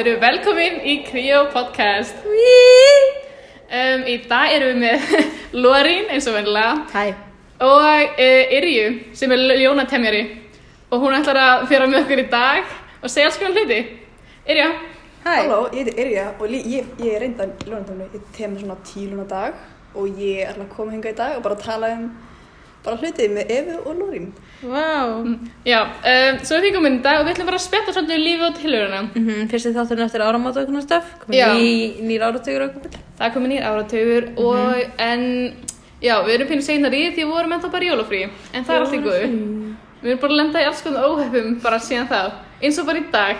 Erum velkomin í Creo Podcast. Um, í dag erum við með Lorín eins og vennilega Hæ. og uh, Irju sem er ljónatemjari og hún ætlar að fjöra með okkur í dag og segja alls konar hluti. Irja, Hæ. Halló, ég heiti Irja og ég, ég er reynda lónatöfni, ég tek með svona tíluna dag og ég er að koma hinga í dag og bara tala um bara hlutið með Efu og Lórín. Vá. já, um, svo komin í dag og við ætlum bara að spjalla svolítið um lífið og tilhöruna. Mm -hmm. Fyrsti þátturinn eftir áramót og eitthvað stöf. Komið ný, nýr áratugur og eitthvað. Það komin nýr áratugur og en já, við erum pínu segnar í því við vorum ennþá bara jólafrí en það er allt í góðu. Við erum bara að lenda í alls konar óhefum bara síðan þá, eins og bara í dag.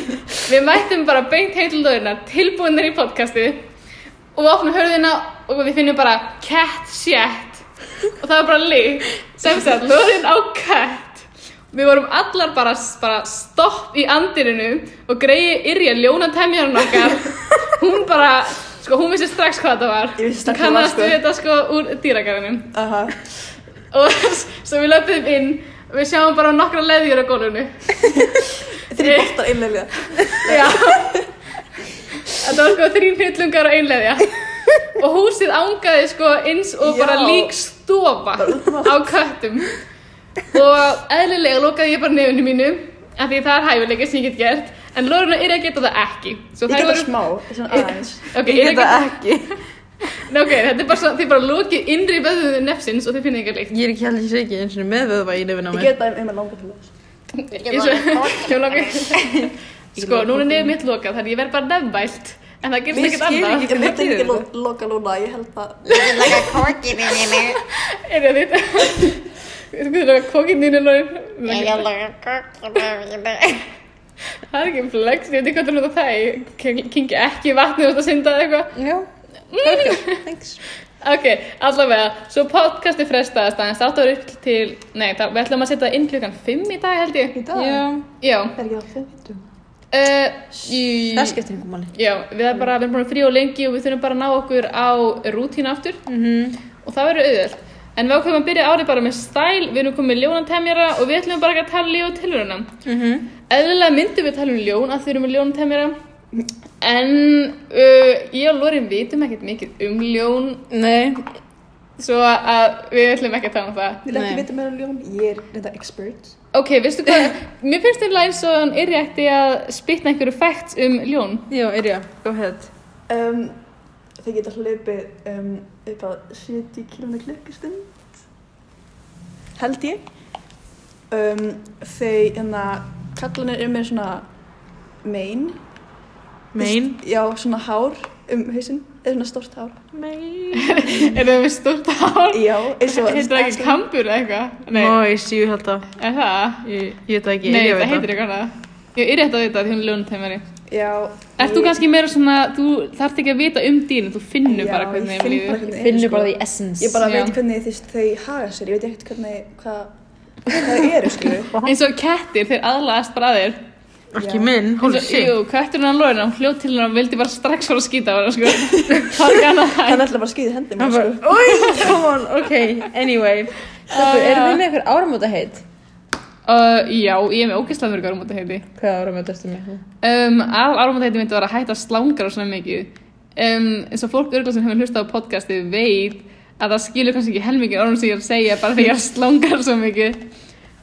við mættum bara beint heitildóðina, tilbúinir í podcasti og við opnum hörðina og við finnum bara cat shit og það var bara lík sem sagt, löðin á cat. Við vorum allar bara, bara stopp í andirinu og greiði Irja ljónatemjarinn okkar. Hún bara, sko, hún vissi strax hvað það var. Hún hvað það var, kannast sko. við þetta sko úr dýragarðinum Aha. og svo við löpum inn og við sjáum bara nokkra leðjur á gólfinu Þrý boltar einlega. já þetta var sko þrín hnullungar og einleðja og húsið ángaði sko eins og bara Já. lík stofa á köttum og eðlilega lokaði ég bara nefnum mínu af því það er hæfileika sem ég get gert en Lorena er að geta það ekki Svo Ég þær geta voru- smá, svona aðeins. Ok, Ég Ira get það getur- ekki. Nei, ok, þetta er bara, svo, þið bara lokið innri vöðuðu nefsins og þið finnið ekki líkt Ég er ekki heldur sér ekki eins og með vöðva í nefnum á Ég geta um að langa til þess. Eins og- Ég langar- Sko, núna er nefn mitt lokað, þannig ég verð bara nefnvælt En það gerist Við ekkert annað ekki- Ég Hvað ekki loka lúna, ég held að... like a corky in there. Er það þitt? Þú veitum að kokinn þínu lóðin Yeah, you like a corky in there. Það er ekki flex, ég veit ekki hvað það nota það Ég king- kingi ekki vatni út að synda eða eitthvað Já. Perfect. Thanks. Ok, allavega, svo podcasti frestaðast aðeins Það vera upp til, nei, það, við ætlum að setja inn klukkan 5 í dag held ég Í dag? Já. Já, Er ekki það í, Það skiptir einhver manni. Já, við erum bara, við erum bara frí og lengi og við þurfum bara að ná okkur á rútínu aftur Mhm. og það verður auðvöld. En við ákveðum að byrja árið bara með stæl, við erum komið með ljónatemjara og við ætlum bara að tala líf og tilhöruna. Mhm. Eðlilega myndum við tala um ljón að þau erum með ljónatemjara, en uh, ég og Lorin vitum ekkert mikið um ljón, Nei. Svo að við ætlum ekki að tala um það. Vil ekki Nei. vita meira um ljón, ég er reynda expert. Ok, veistu hvað, mér finnst þetta eins og hann er rétti að spytna einhverju facts um ljón. Já, er ég. Go ahead. Um, þau geta hlupið um, upp að 70 km klukkustund held ég um, þau enna kallanir er með svona mein Mein. já svona hár um hausinn eða svona stórt hár Mein. Er það með stórt hár? já Heitir það ekki kambur eða eitthvað? Nei, Nice, ég held það. er það? Ég, ég veit það ekki. Nei, Ég það heitir eitthvað annað. Ég er rétt að vita því hún er ljónutemari. já Ert þú kannski meira svona, þú þarft ekki að vita um dýrin, þú finnur Já, bara hvernig þeim finn líður. bara hvernig- Finnur bara því essence. ég bara Já. veit hvernig þau, þau haga sér ég veit ekkert hvernig hvað hvað þau eru skilju Eins og kettir, þeir aðlagast bara að þér. Ekki minn. Og, shit. jú, kötturinn hann lóðin, hann hljóð til hann og vildi bara strax fara að skýta á hann, sko. Hann hægt. ætla bara að skýði hendi Hann mér bara, sko oi, come on, ok, anyway. Stelpur, já. erum við með eitthvað áramóta heit? Uh, já, ég er með ógeðslega mörg áramóta heiti. Hvað áramóta erstu með? Um, áramóta heiti myndi vera að hætta slangar og svona mikið. Um, eins og fólk örgulega sem hefur hlustað á podcasti veit að það skilur kannski ekki helmingin orðum sem ég er að segja bara þegar ég er slangar svo mikið.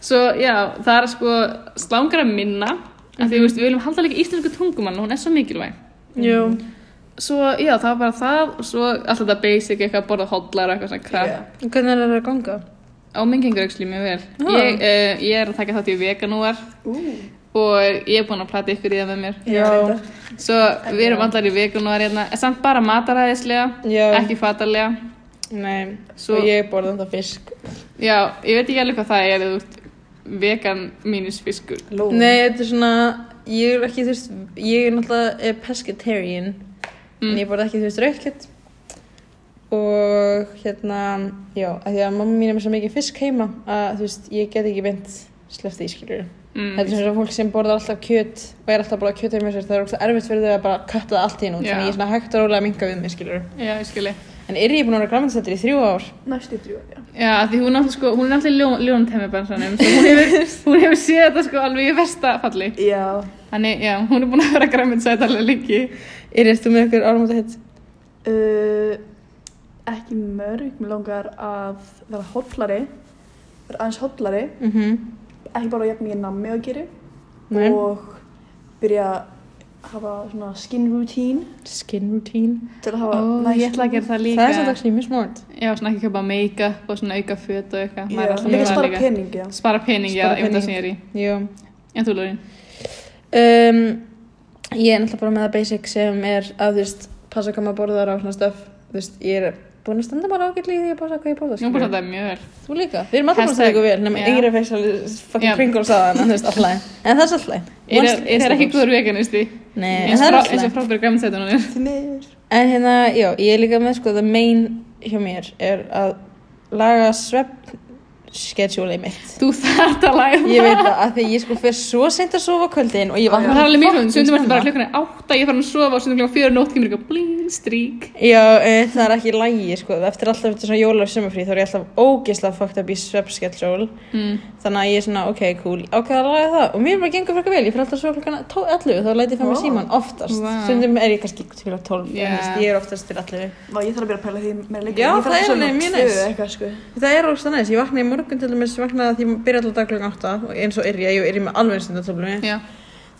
Svo já, það er sko slangar að minna, af því þú veist, við viljum halda líka íslensku tungumann og hún er svo mikilvæg. Jú. Svo já, það var bara það og svo alltaf þetta basic, eitthvað að borða hotlar og eitthvað svona crap. Já. Hvernig er það að ganga? Á mengingarauksli mjög vel. Já. Ég, uh, ég er að taka þátt í veganúar Ú, og ég er búin að plata ykkur í það með mér. já. Svo við erum allar í veganúar hérna, samt bara mataræðislega, Já. ekki fatarlega. Nei, Svo- svo ég borða þetta fisk. Já, ég veit ekki alveg hvað það er, vegan mínus fiskur. Ló. Nei, þetta er svona, ég er ekki, þú veist, ég er náttúrulega er pescatarian, Mm. en ég borða ekki, þú veist, rauðkjöld. Og hérna, já, af því að mamma mín er með svo mikið fisk heima að, þú veist, ég get ekki beint sleppt því, skilur. Mm. Þetta er svona fólk sem borðar alltaf kjöt og er alltaf bara kjöt heima sér, það er ógst erfitt fyrir þau að bara kötta það allt í nú, þannig ég er svona hægt og rólega að minka við mig, skilur. Já, ég skilji. En er ég búin að vera græmiðsættir í þrjú ár? Næstu í þrjú, já. Já, af því hún er alltaf sko, hún er alltaf ljón, svo hún hefur, hún hefur séð þetta sko alveg í versta falli. Já. Þannig, já, hún er búin að vera græmiðsætt alveg lengi. Er þú með ykkur áramóta hitt? Uh, ekki mörg, mér langar að vera hollari, vera aðeins hollari, Mm -hmm. ekki bara jafn mikið nammi að gera Nei. og byrja að hafa svona skin routine Skin routine. til að hafa Ó, nice ég ætla að gera það líka. Það er svolítið mjög smart. Já, svona ekki köpa make-up og svona auka föt og eitthvað. Já, Maður er alltaf líka spara pening, já. Spara pening, já, veit það sem ég er í. Jú. En þú, Lórin? Um, ég er náttúrulega bara með það basic sem er að, þú veist, passa hvað maður borðar á svona stöf. Þú veist, ég er búin að standa bara ágætlega í því að passa hvað ég borða. Ég er búin að þetta mjög vel. Þú líka. Við erum alltaf búin að standa ykkur vel, nema yngri fekk svolítið fucking. Pringles að hana, þú veist, alltaf. En það er alltaf. Er er það ekki góður veganisti? Nei, en Eins það er og frábæri græmiðsættunum er. En hérna, já, ég er líka með, sko, the main hjá mér er að laga svepp schedule mitt. Þú þarft að læra Ég veit það, að því ég sko fyrir svo seint að sofa kvöldin og ég Það vakna er alveg mjög fucking stundum er bara klukkan er átta, ég er farin að sofa og stundum klukkan fjögur nótt kemur eitthvað blín, strík. Já, e, það er ekki lægi, sko, eftir alltaf þetta svona jóla og sumafrí þá er ég alltaf ógeðslega fucked up í svepp schedule. Mm. Þannig að ég er svona, ok, cool, ákveða að laga það og mér bara gengur frekar vel, ég fyrir alltaf svo klukkan 11 þá læti ég fram með Vá. síman oftast. Vá. Stundum er ég kannski til að 12, morgun til dæmis vegna því ég byrja alltaf klokkan 8 og eins og er ég, ég er ég með alveg einstaklega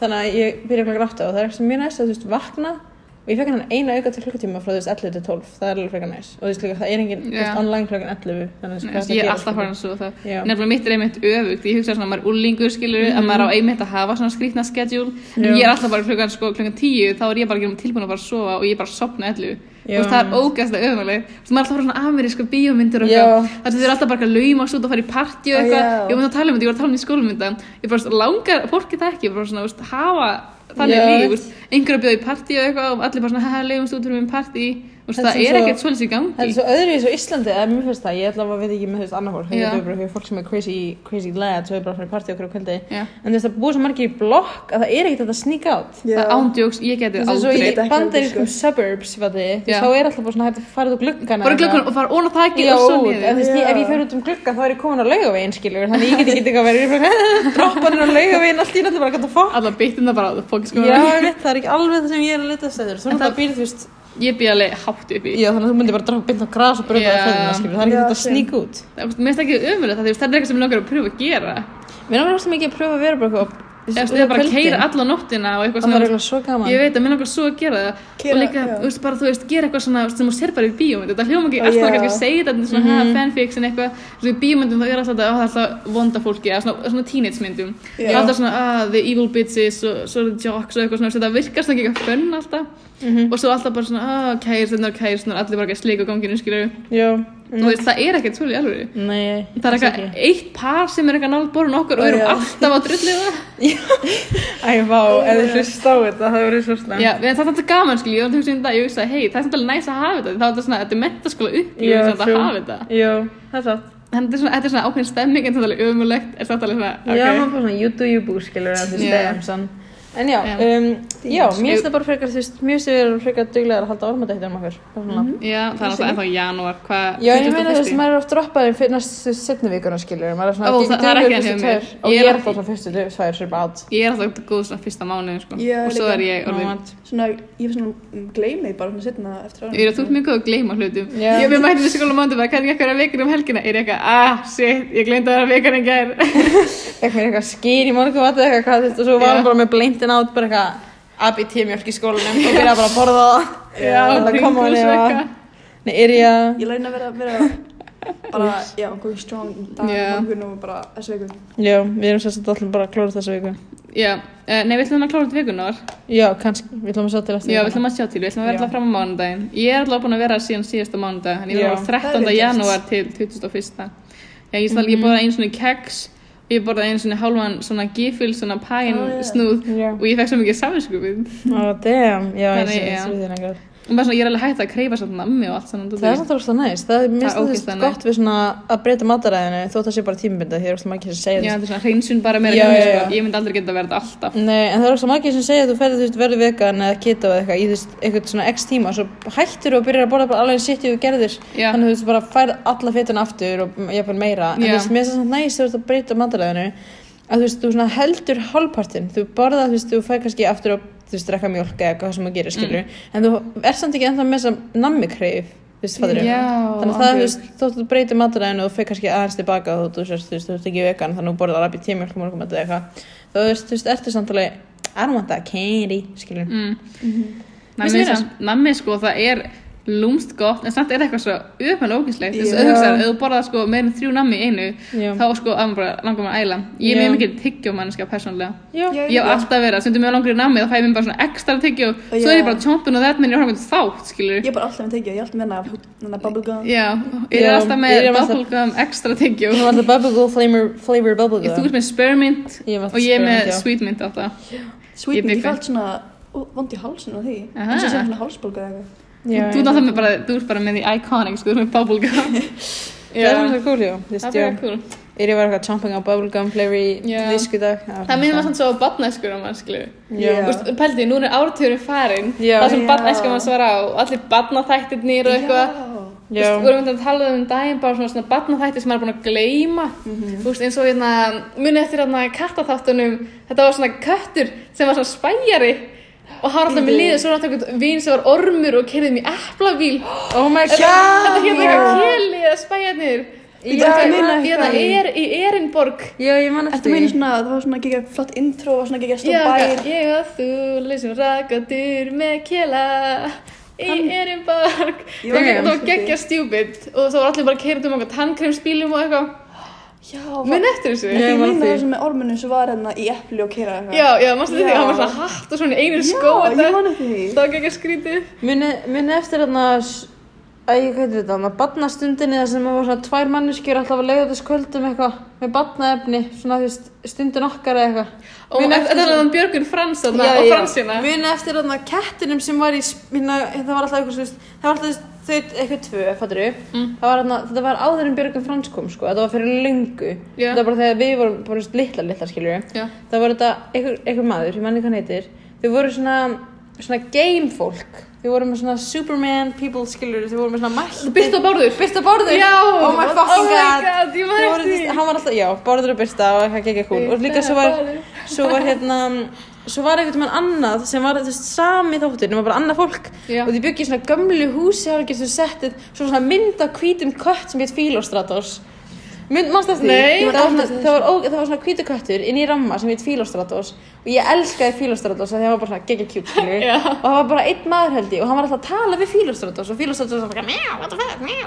þannig að ég byrja klokkan 8 og það er ekki mjög næst að þú veist vakna og ég fekk hann eina auka til klokkutíma frá þú veist 11 til 12, það er alveg frekar næst. Og þú veist líka það er enginn online klokkan 11 þannig að það er alltaf farin svo það nefnilega mitt er einmitt öfugt, ég hugsa svona að maður er úrlingur skilur, mm -hmm. að maður á mhm. einmitt að hafa svona skrítna skedjúl, ég er alltaf bara klokkan, sko, klokkan 10 þá er ég bara að gera um tilbúin að bara sofa og ég er bara að sopna 11 og það er ógæðslega öðvöldið og það er alltaf svona amerísku bíómyndir og það er alltaf bara að lauma svo og fara í partí og eitthvað. Ég var með að tala um þetta, ég var að tala um þetta í skólumyndan ég bara langar, fólki það ekki, bara svona úst, hafa þannig líf, einhverja bjóð í partí og eitthvað og allir bara svona haha, laumast út um partí. Veist, það er er svo- ekkert svolítið í gangi. Það er svo öðru í Íslandi, eða mér finnst það, ég ætla að veit ekki með þú veist annar fólk, Já. veit bara fyrir fólk sem er crazy, crazy lads og er bara fyrir partí okkur á kvöldi, Já. en þú veist það búið svo margir í blokk að það er ekkert að sneak out. Já. Það ándjóks, ég geti Þú veist, svo aldrei. í bandarískum suburbs, fætti, veist, þá er alltaf bara svona hægt að fara út á gluggana. bara glöggun og fara ón á þakki Já, og svo út, en þú niður ef ég fer út um gluggan þá er ég komin á laugavegin, skilur, þannig ég get ekki ég það það það ekki það að það- býð alveg hátt upp í. Já, þannig að þú myndir bara droppa bynd á gras og Já. það það er ekki þetta að sníka út. Það- mér finnst ekki ömulegt það það er eitthvað sem ég langar að pröfa að gera. Mér náttúrulega rosa mikið að pröfa að vera bara eitthvað, eða bara að keira alla nóttina og eitthvað Það svona eitthvað svo gaman. ég veit að mér langar svo að gera það. Keyra, og líka, já. þú veist, bara þú veist, gera eitthvað svona sem þú sér bara í bíómynd, þetta hljóma ekki alltaf kannski að segja þetta er svona mm fanfiction eitthvað, þú veist, í bíómyndum þá er alltaf, þetta, það er alltaf vonda fólki eða svona, svona teenage myndum. Já. það er alltaf svona, ah, the evil bitches og svo the jocks og eitthvað svona, þetta virkar svona ekki eitthvað fönn alltaf Mhm. og svo alltaf bara svona, ah, kæristinnar, kæristinnar, allir bara að sleika á ganginu, skilur Já, þú veist, það er ekkert svolítið alveg Nei, það er eitthvað eitt par sem er eitthvað nátt borun okkur og við erum alltaf að drullið það Æ, vá, þið hlust á þetta, það verður svo slæmt. Já, það er alltaf gaman skil, ég var að hugsa um þetta, ég hugsaði, hei, það er samt alveg næs að hafa þetta, þá er þetta svona, þetta er sem þetta true. að hafa þetta. Er. Þannig þetta er svona, þetta er ákveðin stemming, en þetta er alveg ömulegt, er þetta alveg svona, ok. Já, maður bara svona, you do you boo, skilur, en þú veist, Já. En já, um, já, mér finnst það bara frekar, þú veist, mér finnst það frekar duglegar að halda ormadættir um okkur. svona. Já, það er alltaf ennþá í janúar, hvað, Já, en ég meina þú veist, 21.? maður er oft droppaður fyrir næstu setni vikuna, skilur, maður er svona, Ó, það- er ekki enn tvær, og Ég er er alltaf svona fyrstu sem bara átt. Ég er alltaf góð svona fyrsta mánuðin, sko, og svo er ég orðin, Svona, ég finnst svona um, gleymið bara svona setna eftir ára. ég er ert mjög góð að gleyma hlutum. Ég er mætti þessi skóla mánuðum að er ég eitthvað, ég að í og bleintin átt, bara eitthvað, ABT mjölk í skólanum og byrjaði bara að borða það. Já, það kom hann Pringles eða. eitthvað. Nei, er ég að, Ég læna að vera, vera bara, já, going strong í dag, og bara þessu viku. já, við erum sérstætt allir bara að klóra þessa viku. Já, eh, nei, við ætlum að klára þetta vikunar. Já, kannski, við ætlum að sjá til eftir Já, við ætlum að sjá til, við ætlum að vera alltaf fram á mánudaginn. Ég er alltaf búin að vera síðan síðasta mánudag, en ég Já. var á 13. Það er vel janúar til 21. Já, ég, mm ég borðaði einu svona keks, og ég borðaði einu svona hálfan svona gifil, svona pæn Ó, já. snúð Já. og ég fekk svo mikið saminskupið. Ó, damn, já, ég sé já. Og svona, ég er alveg hægt að kreifa samt nammi og allt svona Það er óslega næst, það er Það mest ógeðslega gott við svona að breyta mataræðinu þótt það sé bara tímabinda því það er óslega margir sem segja Já, þetta er svona hreinsun bara meira Já, mér, já, sko. já. Ég myndi aldrei geta verið alltaf Nei, en það er óslega margir sem segja að þú veist, verður vegan eða keto eða eitthvað í veist, eitthvað svona x tíma og svo hættir þú og byrjar að borða bara alveg sitt í þú gerðir Já. þannig að þú bara færð alla fytuna aftur og Já. það veist að að heldur hálfpartinn, þú borða, þú veist, þú fær kannski aftur að þú veist, drekka mjólk eða eitthvað sem þú gerir, skilur en þú er samt ekki ennþá með þess að nammi kreif, þannig að það, þú veist, þótt þú breytir mataræðinu og þú fer kannski aðeins tilbaka og þú veist, þú veist, þú veist ekki vegan þannig að þú borðar alveg tímjólk og morgum eða eitthvað. Þú veist, þú veist, ertu samt alveg I don't want that candy, skilur mm. Það? samt- nammi sko, það er lúmst gott en samt er eitthvað svo öfn ógæslegt þess Já. að hugsa, ef þú borðar sko meira en þrjú nammi í einu Já. þá sko að maður bara langar maður að æla. Ég er mjög mikið tyggjómanniska Já, ég hef alltaf verið, stundum með langur í nammi þá fæ ég mér bara svona ekstra tyggjó svo er ég bara chompin og þetta minn ég har eitthvað þátt skilur Ég er bara alltaf með tekið, ég er alltaf með bubblegum. já, ég er alltaf ég með er bubblegum ekstra tyggjó þú var alltaf bubblegum flavor bubblegum þú náttúrulega bara, þú ert bara með því iconic sko, með bubblegum Það er svona cool, já, það er bara cool. Er ég var eitthvað chomping á bubblegum flavor í Já. disk í dag það minnir maður svona svo á badnæskur á. Þú veist, pældi, nú er ártjóri farin það sem Já. badnæska maður svara á allir badnaþættirnir og eitthvað. Veist, vorum við að tala um daginn bara svona, svona barnaþætti sem maður er búin að gleyma. Mhm. þú veist, eins og hérna muni eftir hérna kattaþáttunum þetta var svona köttur sem var svona spæjari og hann var alltaf með liðið svo var alltaf vín sem var ormur og kerðið mér eplabíl. Oh my þetta god hérna eitthvað keli eða spæjarnir hérna eitthvað? er, í Erinborg. Já, ég man Ertu eftir meina svona, það var svona geggjað flott intro og svona geggjað Já, stór bær. ég og þú leysum rakadur með kela í Erinborg. Ég það var geggja stjúpid og það var allir bara keirað um eitthvað tannkremsbílum og eitthvað Já, mun eftir þessu Ég ég eftir það sem með ormunum sem var hérna í epli og keira eitthvað. Já, já, mannstu því, Já. hann var svona hatt og svona einu skó Já, ég þetta. man eftir því. Það var ekki skrítið. Muni, muni eftir þarna Æ, hvað heitir þetta, þarna barnastundinni þar sem það var svona tvær manneskjur alltaf að leiða þess kvöldum eitthvað með barnaefni, svona veist, stundin okkar eða eitthvað. Og Muni þetta er þannig Björgun Frans og. Fransina. Muni eftir þarna kettinum sem var í, hérna, það var alltaf eitthvað, það þau, eitthvað tvö, fattur Mm. það var þarna, þetta var áður en Björgun Frans kom, sko, þetta var fyrir löngu. Já. Þetta var bara þegar við vorum bara litla, litla, skiljur Já. Það var þetta, einhver maður, ég manni hvað hann heitir, þau voru svona, svona game fólk. Þau voru með svona Superman people, skiljur, þau voru með svona. Birta og Bárður. Birta Bárður Já. Oh my fucking Oh god god, Þau voru. Hann var alltaf, já, Bárður og Birta og eitthvað geggja cool Og líka svo var, svo var hérna Svo var einhvern veginn annað sem var veist, sami þáttur, nema bara annað fólk Já. og þið byggja í svona gömlu húsi það var ekki svo settið, svo svona mynd af hvítum kött sem heit Fílostratos mynd, mannst eftir Nei. því? það var, svona, það, var, ó, það var svona hvítu köttur inn í ramma sem heit Fílostratos og ég elskaði Fílostratos því hann var bara svona geggja kjút og það var bara einn maður held ég og hann var alltaf að tala við Fílostratos og Fílostratos var bara mjá, what the fuck, mjá,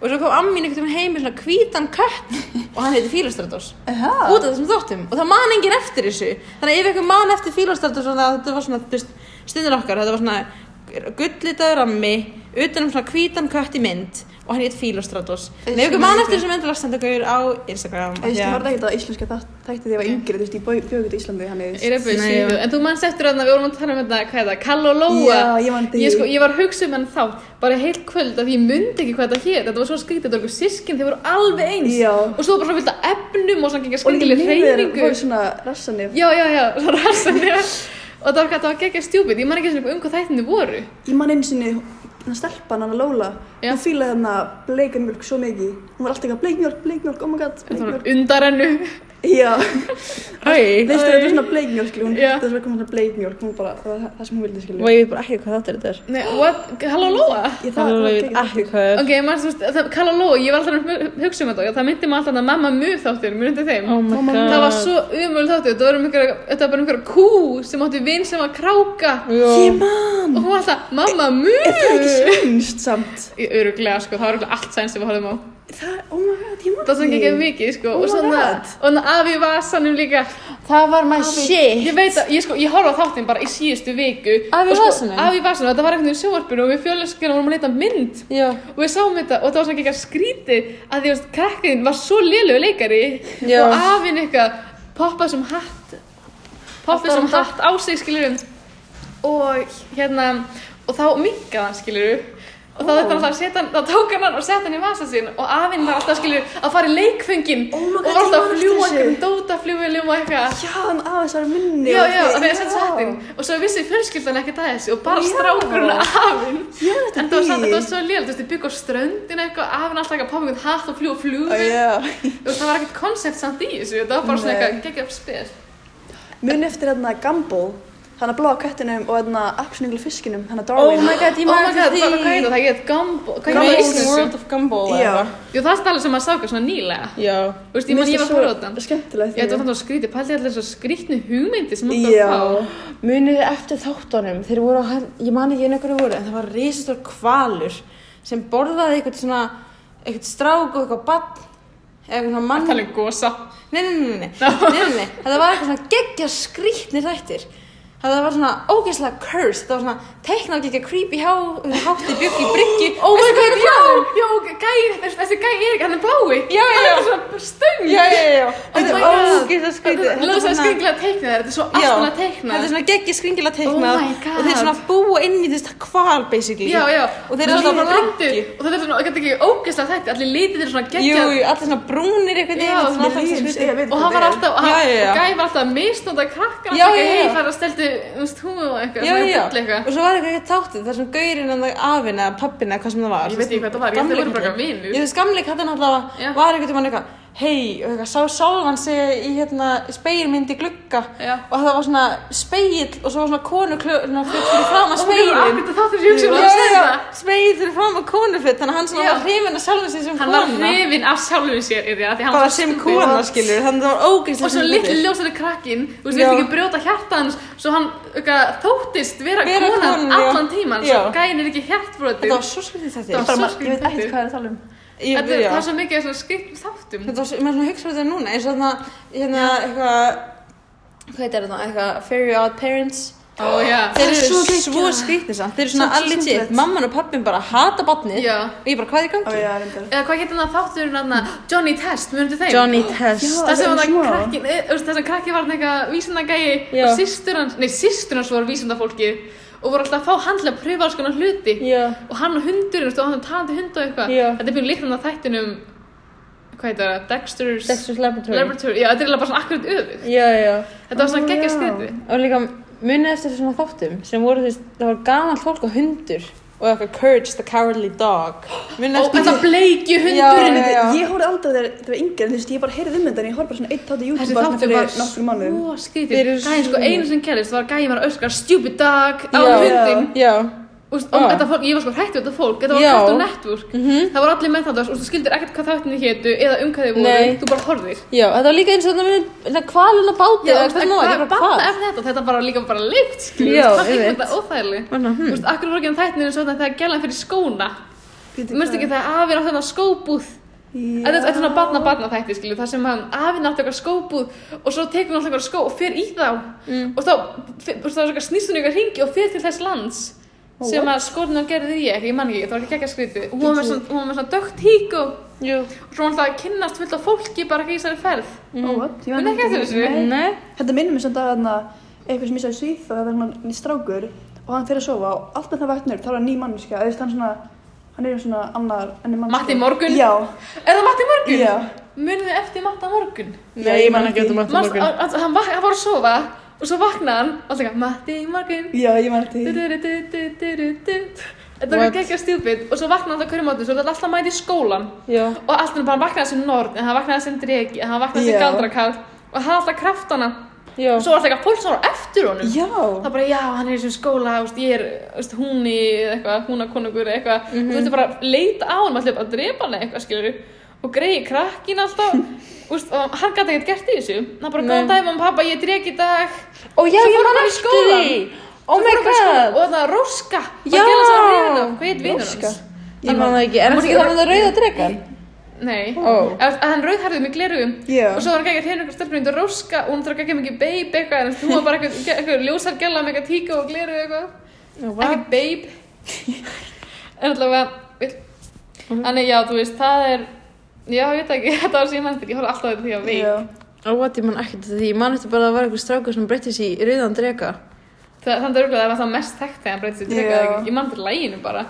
og svo kom ammin einhvern veginn heim með svona hvítan kött og hann heiti Fílostratos. Aha. út af þessum þáttum. Og það man enginn eftir þessu. Þannig að ef einhver man eftir að þetta var svona stundir okkar þetta var svona gullitaður rammi utan um svona hvítan kött í mynd og hann heit Fílostratos en ef einhver man eftir þessu mynd senda ykkur á Instagram Þú veist, ég var ekkert að íslenska þætt- þætti þegar ég var yngri, þú veist, ég bjó- bjó ekkert í Íslandi, já. En þú mannst eftir að við vorum að tala um þetta, hvað er það, Kall og Lóa. Já, ég sko, ég var að hugsa um henni þá, bara heilt kvöld að ég mundi ekki hvað þetta hér. Þetta var svo skrítið, þetta var eitthvað sískin, þeir voru alveg eins. Já. Og svo bara svona fullt af efnum og svona Og skringileg rassanir og það var, það var geggja stjúpid, ég man ekki eins og um hvað þættinni voru Ég man sinni, hann stelpan, hann Lóla, Já. hún fílaði hann að bleikanmjölk svo mikið. Hún var alltaf eitthvað bleikmjölk, bleikmjölk, oh my god, bleikmjölk. undarennu Já, Æ, veistu þetta er svona bleikmjölk, hún þess að koma svona bleikmjölk, hún bara, það var það sem hún vildi, skilur. og ég veit bara ekki hvað þetta er þetta er. Nei, what, Halló Lóa? Ég það ég geggjað veit ekki hvað er. Ok, maður, þú veist, það, Kalla Lóa, ég var alltaf að hugsa um þetta og það myndi maður alltaf að mamma mjög þáttir, munið þeim? Oh my Mamma- god. Það var svo umölu þáttir, þetta var, um einhverja, þetta var bara einhverja kú sem átti vinn sem var kráka. Ég Já. man, og hún var alltaf, mamma mu það ekki það Það, oh my god, ég Það var svona ekki mikið, sko Oh og my svona, God. og svona afi í vasanum líka. Það var my shit. Ég veit að, ég sko, ég horfði á þáttinn bara í síðustu viku. Afi Og sko, vasanum? Afi í vasanum, þetta var einhvern veginn í sjónvarpinu og við fjölskjörnum vorum að leita að mynd. Já, og við sáum þetta og þetta var svona ekki skrítið að því að krakkin var svo lélegu leikari Já. og afinn eitthvað poppað sem hatt poppað Alltaf sem hatt á sig skilurum og hérna og þá minkaði hann skilur og þá þetta alltaf setja hann, þá tók hann hann og setja hann í vasa sín og afinn var alltaf skilur að fara í leikfengin Oh og var alltaf að fljúa einhverjum þessu. dótafljúvilum og eitthvað Já, hann aðeins var minni. Já, og já, það er sett já. sattinn og svo vissi fjölskyldan ekkert að þessu og bara strákurinn og afinn Já, þetta en það var, því. þetta var svo lél, þú veist, þið byggja á ströndin eitthvað, afinn alltaf ekki að poppa einhvern hatt og fljúa Ó, flugum já. Þú veist, það það hann að bláa köttinum og hérna appsninglu fiskinum, hann að Oh Darwin. my god, ég Oh my god, eftir hvað hvað því. heit það? Það heit Gumball, það íslensku? World of Gumball eða Já. eitthvað. Jú, það er stærlega sem maður sá eitthvað svona nýlega. Já. Þú veist, ég man ég var að horfa á þetta. Skemmtilegt. Ég var þannig að skrítið, pældi allir svo skrítnu hugmyndi sem maður Já. bara fá. Munið þið eftir þáttunum, þeir voru hann- ég man ekki einu hverju voru, en það var risastór kvalur sem borðaði eitthvað svona, eitthvað strák og eitthvað bann, eða eitthvað svona mann. Að tala um gosa. Nei, nei, nei, nei, nei, nei, nei, nei, þetta var eitthvað svona geggja skrítnir þættir. Það var svona ógeðslega cursed, það var svona teiknað geggja creepy há, hátti bjögg í bryggju. Oh my god, já, já, gæi, þessi, gæi er ekki, hann er blái. Já, já, Hann já. er svona stöng. Já, já, já, þetta my er ógeðslega skrítið. Þetta er svona- skringilega teikna þér, þetta er svo Já, aftan að teikna. þetta er svona geggja skringilega teiknað Oh my God. og þeir svona búa inn í þess kval basically Já, já. og þeir eru svona bryggju og þetta er svona, þetta er ekki ógeðslega þætti, allir litið að ekki að veist, og eitthvað, Já, já, eitthvað. og svo var eitthvað þáttið þar sem gaurinn en afinn eða pappin eða hvað sem það var Ég veit ekki hvað það var, ég held að voru bara vinur. Ég veist gamleik alltaf Já. var eitthvað hei, og eitthvað, sá sjálfan sig í hérna speilmynd í glugga Já. og það var svona speill og svo var svona konu klöðuna fyrir fram að speilin það þurfi hugsa um Já, að segja já, það. speill fyrir fram að konufitt þannig að hann svona Já. var hrifin að sjálfum sig sem Hann var kona hrifinn af sjálfum sér, er því að hann bara var svo sem stúpid. kona skilur þannig að það var ógeðslega Og svo litli ljósari krakkin, þú veist, Já. við ekki brjóta hjarta hans, svo hann eitthvað, þóttist vera, Vera konan konan, já. allan tíman, Já. svo gæin er ekki hjartbrotin. þetta var svo skrítið þetta Það var Bara svo Ég veit skrítið. ekkert hvað er að tala um. Ég, Þetta er, já. það er svo mikið skript þáttum. Svo, maður svona hugsa þetta núna eins og þarna, hérna, eitthvað, hvað heitir þetta, eitthvað, Fairy Odd Parents. Ó, já. Þeir er eru svo svo, skrítnir samt, þeir eru svona Svo allir skemmtilegt. mamman og pappin bara hata barnið Já. og ég bara, hvað er í Ó, gangi? já, reyndar. Eða hvað getur það þátturinn Johnny Test, mjöndu þeim? Johnny Test. Já. Það sem er krakki var eitthvað vísindagægi og systur hans, nei systur hans var vísindafólkið og voru alltaf að fá til að pröfa alls konar hluti Já. og hann og hundurinn, og hann talandi hund og eitthvað Já. þetta er byrjun líkt hann að þættinum hvað heitir það, Dexter's, Dexter's Laboratory. Laboratory já, þetta er eiginlega bara svona akkurat Já, já. þetta var svona Ó, geggja skriði Og líka munið eftir svona þáttum sem voru þess, það var gaman fólk og hundur og eitthvað Courage the Cowardly Dog. Og þetta bleiki hundurinn já, já. Ég horfði aldrei þegar þetta var yngri, en þú veist, ég bara heyrði um þetta, en ég horfði bara svona eitt þátt í YouTube þessi fyrir var svo skrítið gæðin sko einu sem gerist var gæðin var að öskra stupid dog á hundin Já. Úst, og Ah. fólk, ég var sko hrætt við þetta fólk, þetta var Já. Cartoon Network Mhm. það var allir með þetta, og þú skildir ekkert hvað þáttinni hétu eða um hvað þið voru, þú bara horfir Já, þetta var líka eins og á það bara banna hvað? er þetta, þetta bara líka bara Já, það veit. þetta óþægileg Svona, Þú veist, akkur voru ekki um þættinu eins og þetta þegar gælan fyrir skóna Mér finnst ekki þegar afi átti þetta skóbúð Þetta er- þetta er svona barna barna þætti skilju þar sem hann afi nátti eitthvað skóbúð og svo tekur hann alltaf eitthvað skó og fer í þá Mm. og þá, og snýst hún eitthvað hringi og fer til þess lands sem að skórnum gerði ekki, ég man ekki, það var ekki ekki að skritu hún var með svona, hún svona dögt tík og, Jú. og svo var alltaf að kynnast fullt af fólki bara ekki í þessari ferð Ó, what? Ég Men man ekki eftir þessu? Þetta minnum mér samt að þarna, eitthvað sem ég sagði síð og það er svona strákur og hann fyrir að sofa og allt með það er hann ný mannskja, hann svona, hann er svona annar enni mannskja. Matti Morgun? Já, Er það Matti Morgun? já. Munið þið eftir Matta Morgun? Nei, ég man ekki eftir Matti Manst, Morgun. hann var að sofa og svo vaknaði hann og alltaf Matti Morgun Já, ég man þetta. Þetta var ekki ekki stjúpid og svo vaknaði hann alltaf hverju móti svo þetta er alltaf mæti í skólan Já. og alltaf bara hann vaknaði sem nord en hann vaknaði sem dregi en hann vaknaði sem Já. galdrakall og hann hafði alltaf kraftana Já. og svo var alltaf eitthvað fólk sem var á eftir honum Já. það bara já, hann er í þessum skóla þú veist, ég er þú veist, húni eða eitthvað, húnakonungur eða eitthvað Mhm. þú veist bara að leita á hann allir bara að drepa hann eitthvað skilur og greiði krakkin alltaf þú veist, og hann gæti ekkert gert í þessu hann bara góðan dag og pappa, ég er dreg í dag Ó já, Svo ég eftir skólann. því. Oh my god. og það Róska Já. það hans Ég man það ekki. Er það ekki þannig að rauða dregan? nei, að hann rauðherði með glerugum Já. og svo var hann gægir hérna eitthvað stelpunni Róska og hún þarf að gægja mikið babe eitthvað en hún var bara eitthvað, eitthvað ljósar gæla með eitthvað tíka og gleru eitthvað ekki babe en allavega þannig já, þú veist, það er já, ég veit ekki, þetta var ég mannst ég horfði alltaf því að Já. Ó, what, ég man ekkert eftir því. Ég man eftir bara að það var einhver strákur sem breytti sér í rauðan drega. Það, þannig að það er það mest þekkt þegar hann breytist í drega Já. Ég mann til læginu bara.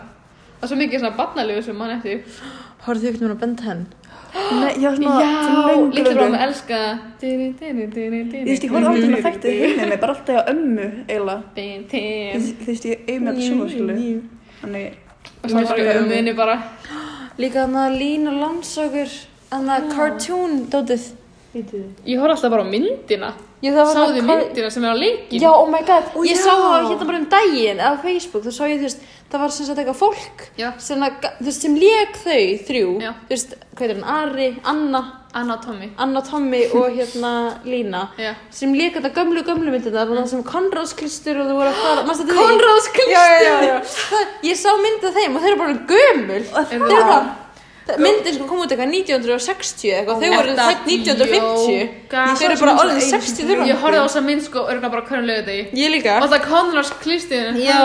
Það er svo mikið svona barnalegu sem mann eftir. Horfðu þið ekkert mér á Ben 10? Nei, já, svona Já, löngu, litlu löngu. bróðum elska. Dini, dini, dini, dini. Ég veist, ég horfði aldrei með þættið heimið mig, bara alltaf á ömmu, eiginlega. Þú veist, þú ég eigi með þetta svona, skilu. Þannig, Og svo sko um minni bara. Líka hann að Lín og Landsagur, hann að cartoon dótið. Ég horf alltaf bara á myndina. Sáðu myndina sem er á leikin. Já, oh my god, Ó, ég já. sá það hérna bara um daginn á Facebook, þú sá ég, þú veist, það var sem sagt eitthvað fólk Já. sem, að, þú veist, sem lék þau þrjú, Já. þú veist, hvað er hann, Ari, Anna, Anna og Tommy. Anna, Tommy og hérna Lína, Já. sem lék þetta gömlu, gömlu myndirnar og það sem Konradskristur og þú voru að fara, mannstu þetta því? Konráðskristur! Já, já, já, já. Það, ég sá myndið þeim og þeir eru bara gömul, þeir eru bara, myndin sko kom út eitthvað 1960 eitthvað, þau voru Þetta þætt 1950, djóka. þau eru bara orðin 60 þurra. Ég horfði á þessa mynd sko örgulega bara hvernig lögðu degi. Ég líka. Og það. Já.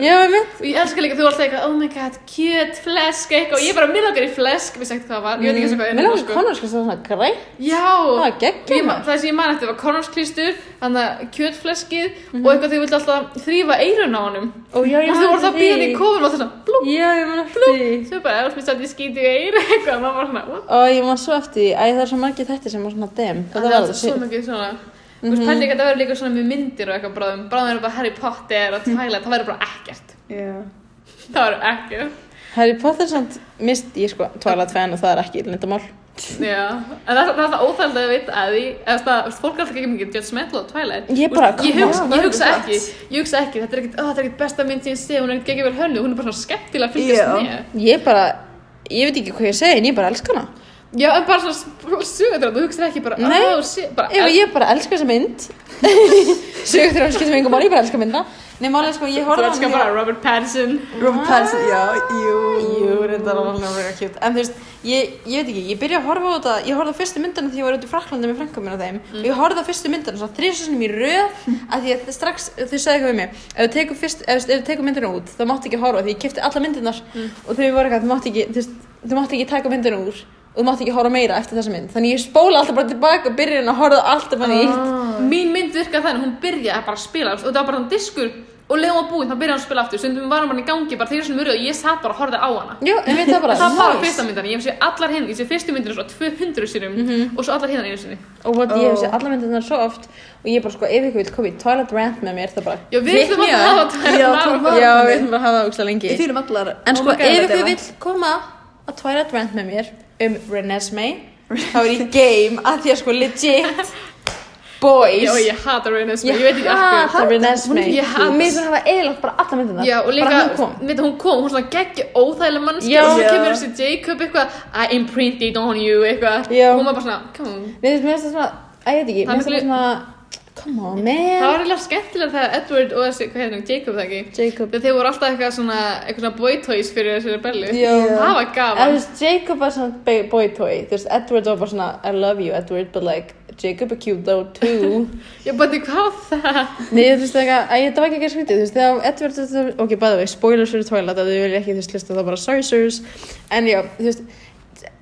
Já, ég mynd. Og ég elska líka, þú var alltaf eitthvað, oh my god, kjöt, flesk, eitthvað, og ég bara, langar í flesk, við hvað það var, ég veit ekki eins og hvað er Mér núna, langar Konradskristur var svona græn. Já, Það það sem ég man eftir var kornarsklistur, þannig að kjötfleskið og eitthvað þau vildi alltaf þrýfa eirun á honum. Og þau voru það bíðan í og eiru eitthvað, og maður var svona, what? Ó, ég man svo eftir því. Æ, það er svo margir þetta sem var svona dem. Það er alltaf svo mikið svona, þú veist, pældi ekki að það verður líka svona með myndir og eitthvað bráðum, bráðum er bara Harry Potter og Twilight, það verður bara ekkert. já. Það verður ekkert. Harry Potter samt mist ég sko Twilight fan og það er ekki lindamál. Já, en það, það er það óþægild að vita að því, eða fólk er alltaf ekki mikið judgmental á Twilight. Ég bara, veist, ég hugsa, ég hugsa ekki, ég hugsa ekki, þetta er ekkert, er besta mynd sem ég sé, hún er geggjum vel hönnu, hún er bara svona skemmtilega að fylgjast Já. með. Ég bara, ég veit ekki hvað ég segi, en ég bara elska hana. Já, en bara svona sugaður, þú hugsa ekki bara, Nei. bara, ég bara elska þessa mynd. Hann skiptir mig engum mál, ég bara elska mynda. Nei, málega sko, ég þú horfði á elskar bara Robert Pattinson. Robert Pattinson, já, jú. Jú, reyndar alveg alveg cute. En þú veist, ég, ég veit ekki, ég byrja að horfa á þetta, ég horfði á fyrstu myndana því ég var út í Fraklandi með frænka mín á þeim. Og ég horfði á fyrstu myndana svona þrísunum í röð, að því að strax, þau sagði eitthvað við mig, ef þú tekur, fyrst, ef, ef þú tekur myndina út, þá máttu ekki horfa, því ég kipti alla myndinar og þau voru eitthvað, þú máttu ekki, þú veist, þú máttu ekki taka myndina úr og þú máttu ekki horfa meira eftir þessa mynd. Þannig ég spóla alltaf bara tilbaka og byrja að horfa á alltaf bara nýtt. Mín mynd virkaði þannig, hún byrjaði að bara spila, og það var bara þannig diskur, og leiðum var búinn, þá byrjaði hann að spila aftur, stundum var hann bara í gangi, bara þegar sem verið og ég satt bara og horfði á hana. Já, það bara, það var bara nice. fyrsta myndan, ég hef séð allar hinn, ég sé fyrstu myndinu svo 200 sinum og svo allar hinn einu sinni. Og what, ég hef Oh. séð alla myndirnar svo oft og ég bara sko, ef ykkur vil koma í Twilight Rant með mér, það bara Já, við ætlum að hafa að hafa var- Já, við ætlum bara að hafa það úkslega lengi allar. En oh sko, ef ykkur vill koma að Twilight Rant með mér um Renesmee. Þá er ég game að því að sko legit boys. Já, ég hata Renesmee, Ég ég veit ekki af Ég hata- og mér finnst hún hafa eðlagt bara alla myndirna Já, og líka, bara hún kom. veit, hún kom, hún svona geggja óþægileg mannski Já. og svo kemur þessi Jacob eitthvað I imprinted on you, eitthvað. Já. og hún var bara svona, come on. Mér finnst mér finnst það svona, að ég veit ekki, mér finnst það svona come on Það man var eiginlega skemmtilega þegar Edward og þessi, hvað heitir hann, Jacob það ekki? Jacob. Þegar þeir voru alltaf eitthvað svona, eitthvað svona boy toys fyrir þessari bellu. Já. Það var En þú gaman veist, Jacob var svona boy toy. Þú veist, Edward var bara svona I love you Edward, but like Jacob er cute though too. Ég bæti hvað það? Nei, þú veist, eitthvað, að þetta var ekki ekki skrítið, þú veist, þegar Edward, ok, bæði vei, spoilers fyrir Twilight, að þau vilja ekki, þú veist,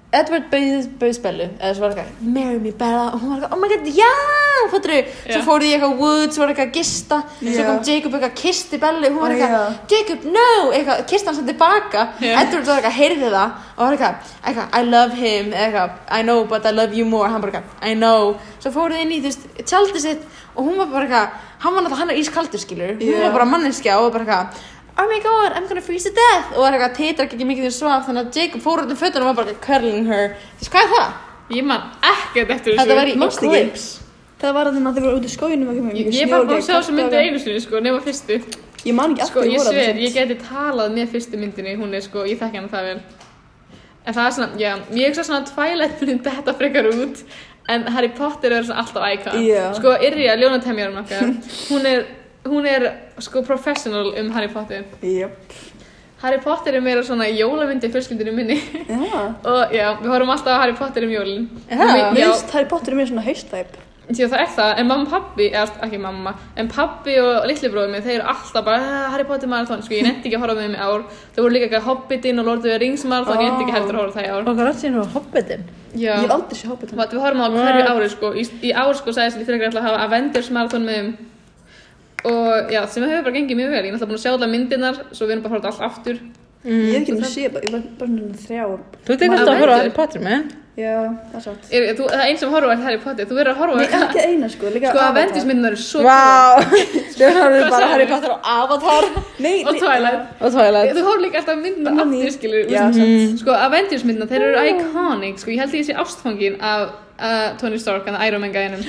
Edward bauð, bauð spellu, eða svo var eitthvað, marry me Bella, og hún var eitthvað, oh my god, já, fattur þau, svo Já. fóruð í eitthvað woods, var eitthvað að gista, svo Já. kom Jacob eitthvað, kisti Bellu, hún var eitthvað, já. Jacob, no, eitthvað, kista hann sem tilbaka. Edward var eitthvað, heyrði það, og var eitthvað, eitthvað, I love him, eitthvað, I know, but I love you more, hann bara eitthvað, I know, svo fóruð inn í, þú veist, tjaldið sitt, og hún var bara eitthvað, hann var náttúrulega, hann er ískaldur, skilur, hún var bara manneskja og var bara eitthvað, oh my god, I'm gonna freeze to death, og var eitthvað, titra ekki mikið því svaf, þannig að Jacob fór út um fötunum og var bara curling her, þú veist, hvað er það? Ég man ekkert eftir þessu Þetta var í manstu ekki? Eclipse. Það var að þeim að þið voru út í skóginum og kemur Ég ég er bara búin að sjá þessu myndi einu sinni, sko, nema fyrstu Ég man ekki Sko, eftir ég voru sver, ég geti talað með fyrstu myndinni, hún er sko, ég þekki hana það vel. En það er svona, já, ég hugsa svona að Twilight myndi þetta frekar út, en Harry Potter er svona alltaf icon. Já. Sko, Irja, ljónatemjarinn okkar, hún er, hún er sko professional um Harry Potter. Jöp. Harry Potter er meira svona jólamyndi fjölskyldinu minni Já. og já, við horfum alltaf á Harry Potter um jólin. Já. Og já, finnst Harry Potter er mér svona haustæp. Að það er það, en mamma og pappi, eða ekki mamma, en pappi og litli bróðum minn, þeir eru alltaf bara "Ah, Harry Potter marathon, sko, ég nefndi ekki að horfa með þeim í ár. Það voru líka ekki Hobbitinn og Lord of the Rings marathon, ég nefndi ekki heldur að horfa það í ár. Og hvað rætt síðan á Hobbitin? Já, Ég aldrei séð Hobbit. Hvað, við horfum á hverju ári, sko, í, í ár, sko, og já, sem hefur bara gengið mjög vel. Ég er náttúrulega búin að sjá allar myndirnar svo við erum bara að fara allt aftur. Ég hef ekki nú séð, bara- ég var bara svona þrjár. Þú ert ekki alltaf að horfa á Harry Potter, man. Já, það er satt. er, þú, það er einn sem horfa er Harry Potter, þú verður að horfa Nei, ekki eina sko, líka sko, Avatar. Avengers myndirnar eru svo Vá, þau horfðu bara? Harry Potter og Avatar. Nei, og Twilight. Og Twilight. þú horfa líka alltaf myndirnar aftur skilur sko, Avengers myndirnar, þeir eru iconic sko, ég held að ég uh, Tony Stark en Iron Man gæðinum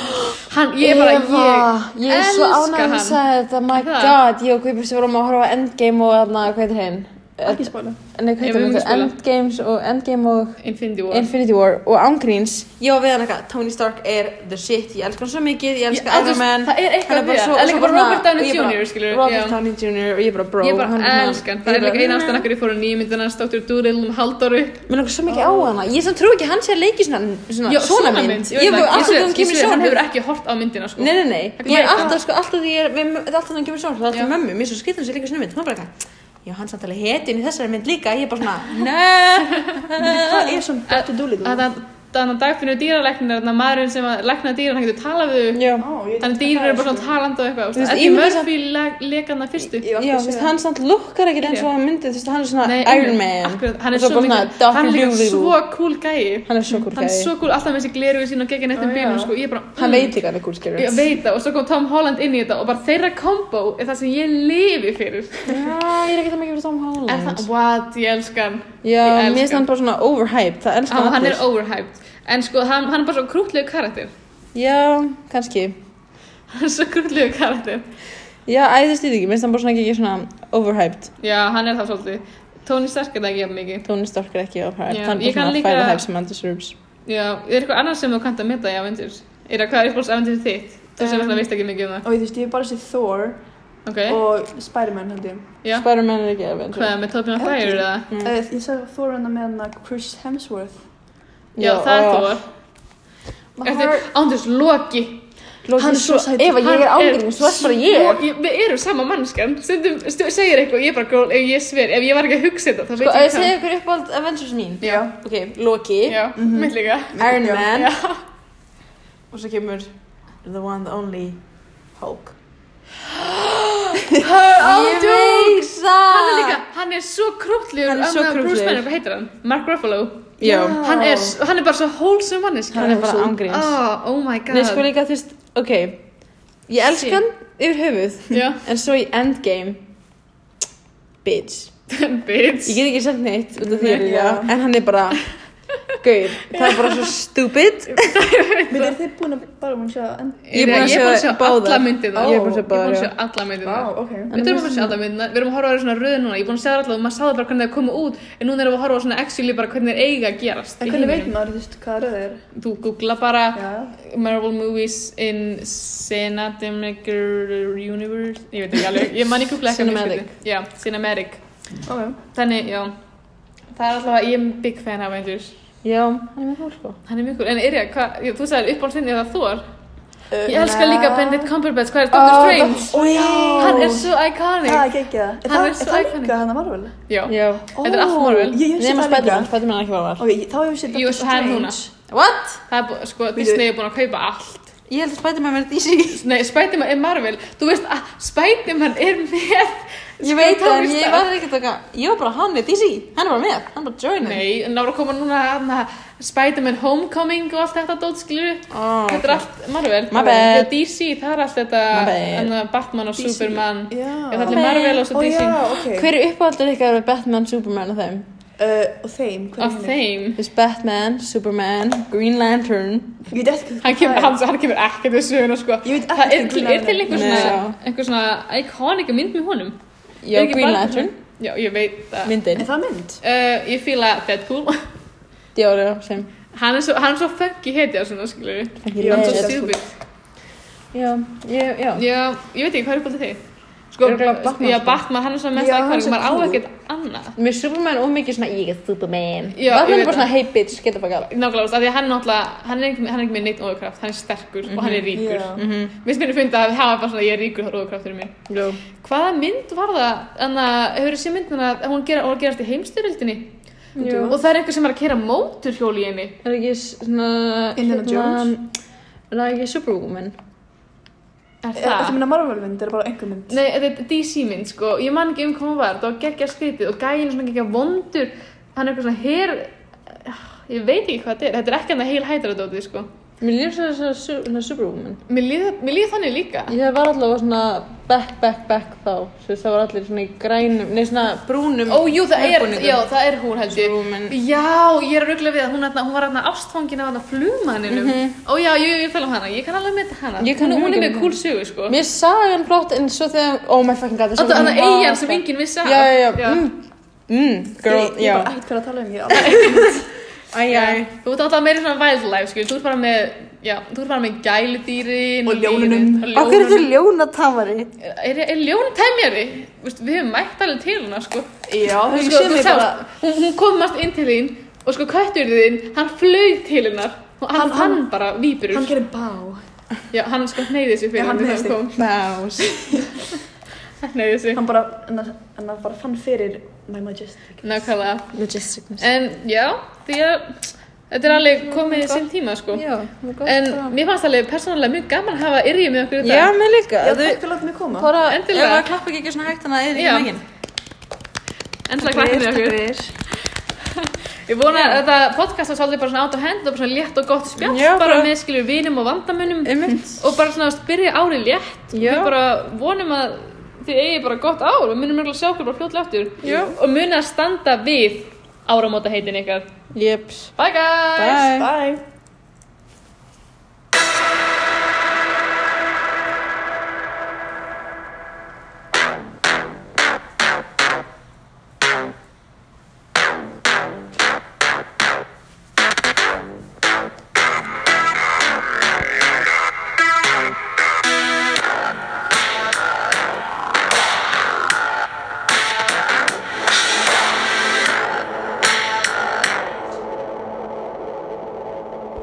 hann, ég er bara, Eva, ég, ég er svo elska ánægð að hann segja þetta, my Það? god, ég og Guðbjörn sem vorum að horfa Endgame og hvað heitir hinn? Ekki spila. Endgames og Endgame og Infinity War. Infinity War og ángríns ég var við hann eitthvað, Tony Stark er the shit ég elska hann svo mikið, ég elska Ég- Iron Man. það er eitthvað bara við svo- það. En líka bara Robert Downey bara- Jr., Robert já. Downey Jr. og ég bara bro ég bara er elskan, svona- það er ég líka bara, eina ástæðan akkur ég fór á nýju myndina Dr. Doolittle um haldáru mér langar svo mikið á hana. Ég sem trú ekki hann sé að leiki svona, svona, Já, svona mynd. ég sko er alltaf, sko, alltaf er, er þegar hann kemur er Já. er svona já, hann samt alveg hetjun í þessari mynd líka, ég er bara svona, nei, Hvað er svona Dr. Doolittle? Þannig að dagfinnur dýralæknir þannig að maðurinn sem að lækna dýran hann getur talað við Þannig að ekki dýr hvað eru bara svona sko. talandi og eitthvað myndi Murphy lekan það fyrstu. Já, hann samt lukkar ekkert eins og hann myndi, þú veist, hann er svona Iron Man, hann er svo svo bara svona mikið hann er líka svo cool gæi hann er svo cool hann er gæi, svo cool, alltaf með þessi gleru sín og gegin eftir Ó, bílum sko, ég bara hann veit líka hann er cool skilur, ég veit það og svo kom Tom Holland inn í þetta og bara þeirra kombo er það sem ég lifi fyrir. Já, ég er er já, mér finnst hann bara svona overhyped, það elskar hann, hann er overhyped. En sko, hann, hann er bara svo krútlegu karakter. Já, kannski, hann er svo krútlegu karakter. Já, æðist í því. Ekki, mér finnst hann bara svona ekki svona overhyped, já, hann er það svolítið. Tony Stark er það ekki jafn mikið. Tony Stark er ekki overhyped, Já, hann er svona líka- fæða hype sem hann deserves. já, er eitthvað annars sem þú kannt að mynda í Avengers? Er það hvað er uppáhalds Avengers þitt? Þú sem Um, um, veist ekki mikið um það. Og ég þú veist, ég hef bara séð Thor ok, og Spider-Man held ég. já, Spider-Man er ekki Avenger. hvað með Tobey Maguire eða Mm. Uh, ég sagði Thor hana með hana Chris Hemsworth. já, það er og- Thor eftir Anders Loki Loki, Hann er svo sætur. Ef ég er ángrín, svo er bara ég. svo- við erum sama mannskan stundum stu, segir eitthvað, ég er bara girl, ef ég sver ef ég var ekki að hugsa þetta, þá Sko, veit að ég ég segja ykkur uppáhald Avengers mín. já, Ok, Loki, já, mitt líka Iron Já. Man já, og svo kemur the one, the only Hulk. Ég veit hann er líka, hann er svo krútlegur Hann er svo Bruce krúttlegur. Banner, hvað heitir hann? Mark Ruffalo. Já, hann er, hann er bara svo wholesome mannesk hann er bara ángríns. oh, oh my god Nei, sko líka, þú veist, ok, ég elska hann yfir höfuð, já, en svo í Endgame, bitch. bitch. Ég get ekki sagt neitt út af því Nei, já. en hann er bara, gauð, það er bara svo stupid. Við erum þið búin að bara búin að sjá. Ég er búin að er búin sjá alla myndina Ég er búin að sjá ég er búin báðar, að já. sjá alla ok. Við þurfum að sjá alla myndina, við erum að horfa á svona röðu núna, ég er búin að sjá það alltaf og maður sáðu bara hvernig það koma út en núna erum við að horfa á svona actually bara hvernig þeir eiga að gerast En hvernig veit heiminum. maður, þú veist, hvað röð er? Þú googla bara. Marvel movies in Cinematic Universe Ég veit ekki alveg, ég man ekki googla mjög Cinematic. Þannig, já Það er alltaf að ég er big fan af Avengers Já, hann er með hól, sko. Hann er mjög cool, en Irja, hvað, ég- þú sagðir uppáhaldsvinni eða Thor Uh, Ég elska líka Benedict Cumberbatch, hvað er Ó, Doctor Strange? Ó, já. Hann er svo iconic Það er ekki það. Er Hann er svo er það iconic. líka hann að Marvel? Já, Já. þetta er allt Marvel Ég hef séð það líka. Spiderman, Spiderman er ekki var Ok, þá séð Doctor það er núna Strange. What? Það er, sko, Disney er búin að kaupa allt Ég held að Spiderman verði DC. Nei, Spiderman er Marvel Þú veist að Spiderman er með Ég veit það, en ég var ekkert eitthvað, ég var bara hann er DC, hann er bara með, hann er bara joinin. Nei, en það að koma núna hana, Spider-Man Homecoming og allt þetta dót, skilur Oh, Þetta er allt Marvel. Já, DC, það er allt þetta Batman og DC. Superman. Já. Já, það er Marvel og svo DC já, ok. Hver er uppáhaldið ykkar við Batman, Superman og þeim? Uh, og þeim, hvað Af þeim. Þú veist Batman, Superman, Green Lantern. Ég veit ekki Hann kemur, hann, hann kemur ekkert við söguna, sko. Ég veit Það ekkert er, um til, Green er til einhver svona, einhver svona iconic mynd með honum Já, Er ekki Green Lantern, Já, ég veit það myndin. Er það mynd? uh, Ég fíla Deadpool Já, já, sem. Hann er svo, hann er svo funky hetja svona, skilur Já, Hann er svo stupid Já, já, já. Já, ég veit ekki hvað er uppáldið þig Sko, Batman, já, sko. Batman, hann er svona mest svo Maður á ekkert annað Mér er Superman og mikið svona, ég er Superman. Já, Batman er bara það. svona, hey bitch, get the fuck out. Nákvæmlega, af því að hann náttúrulega Hann er ekki, hann er ekki með neitt óðurkraft Hann er sterkur og hann er ríkur Já. Mhm, Mér finnst mér að hafa bara svona Ég er ríkur, það er óðurkrafturinn minn já. Hvaða mynd var það? Þannig að, hefur þið séð myndina að hún, gera, hún gerast í heimstyrildinni Já. Og það er einhver sem er að kera móturhjóli í henni Er ekki svona, Indiana Jones? Er það? Þetta minna Marvel-mynd, er bara einhver mynd. Nei, þetta er DC mynd sko, ég man ekki um hvað hún var, það var geggja skrítið og gæinn er svona geggja vondur, hann er eitthvað svona her, ég veit ekki hvað þetta er, þetta er ekki hann að heil hættar að dótið sko. Mér líður svo að su- Superwoman. Mér líður þannig líka. Ég var allavega svona back, back, back þá. Svo það var allir svona í grænum, nei svona brúnum. Ó, jú, það er, já, það er hún held ég. Superwoman. Já, ég er ruggla við að hún, hún var hérna ástfangin af hérna flugmanninum. Ó já, ég, ég tala um hana, ég kann alveg með hana. Ég kann hún, hún er með vel cool sögu, sko. Mér sagði hann flott en svo þegar, my fucking god, Þetta er hann eigin sem enginn vissi af. Já, já, já, mm, mm, girl, Ég, ég er já. bara ekkert fyrir að tala um, ég er alveg Æj, æj. Þú ert alltaf meira svona wildlife, skil, þú ert bara með, já, þú ert bara með gæludýrin Og ljónunum. Hverju er þetta ljónatamari? Er, er ljón temjari? Vist, við hefum mætt alveg til hana, sko. Já, Hún, þú sko, sé þú mig sást, bara... hún, hún komast inn til þín og sko kötturinn þín, hann flög til hennar og hann, Hann- hann, hann- bara výpurur. Hann gerir bá. Já, hann sko hneyði sig Já, fyrir hann hann hneigði sig. kom. Bás. Hneyði sig. Hann bara, en að- en að bara fann fyrir My Majestic. Nákvæmlega. Majesticness. En já, því að þetta er alveg komið í sinn tíma, sko. Já, það er gott. En bara. mér fannst alveg persónulega mjög gaman að hafa yrjið með okkur í Já, dag. mér líka. Já, Þú- takk fyrir að láta mig koma. Bara, Endilega. ef það klappa ekki svona hægt hann að eða Já. í megin. Endilega klakka með okkur. Ég vona að þetta podcast var svolítið bara svona átt á hend og bara svona létt og gott spjall, Já, bara bara- með skilur vinum og vandamunum Einmitt. og bara svona að byrja árið létt. Já. Við bara vonum að þið eigi bara gott ár og munum mjög sjá okkur bara fljótlega aftur Já. og munum að standa við áramóta heitin ykkar. Jeps. Bye guys! Bye. Bye.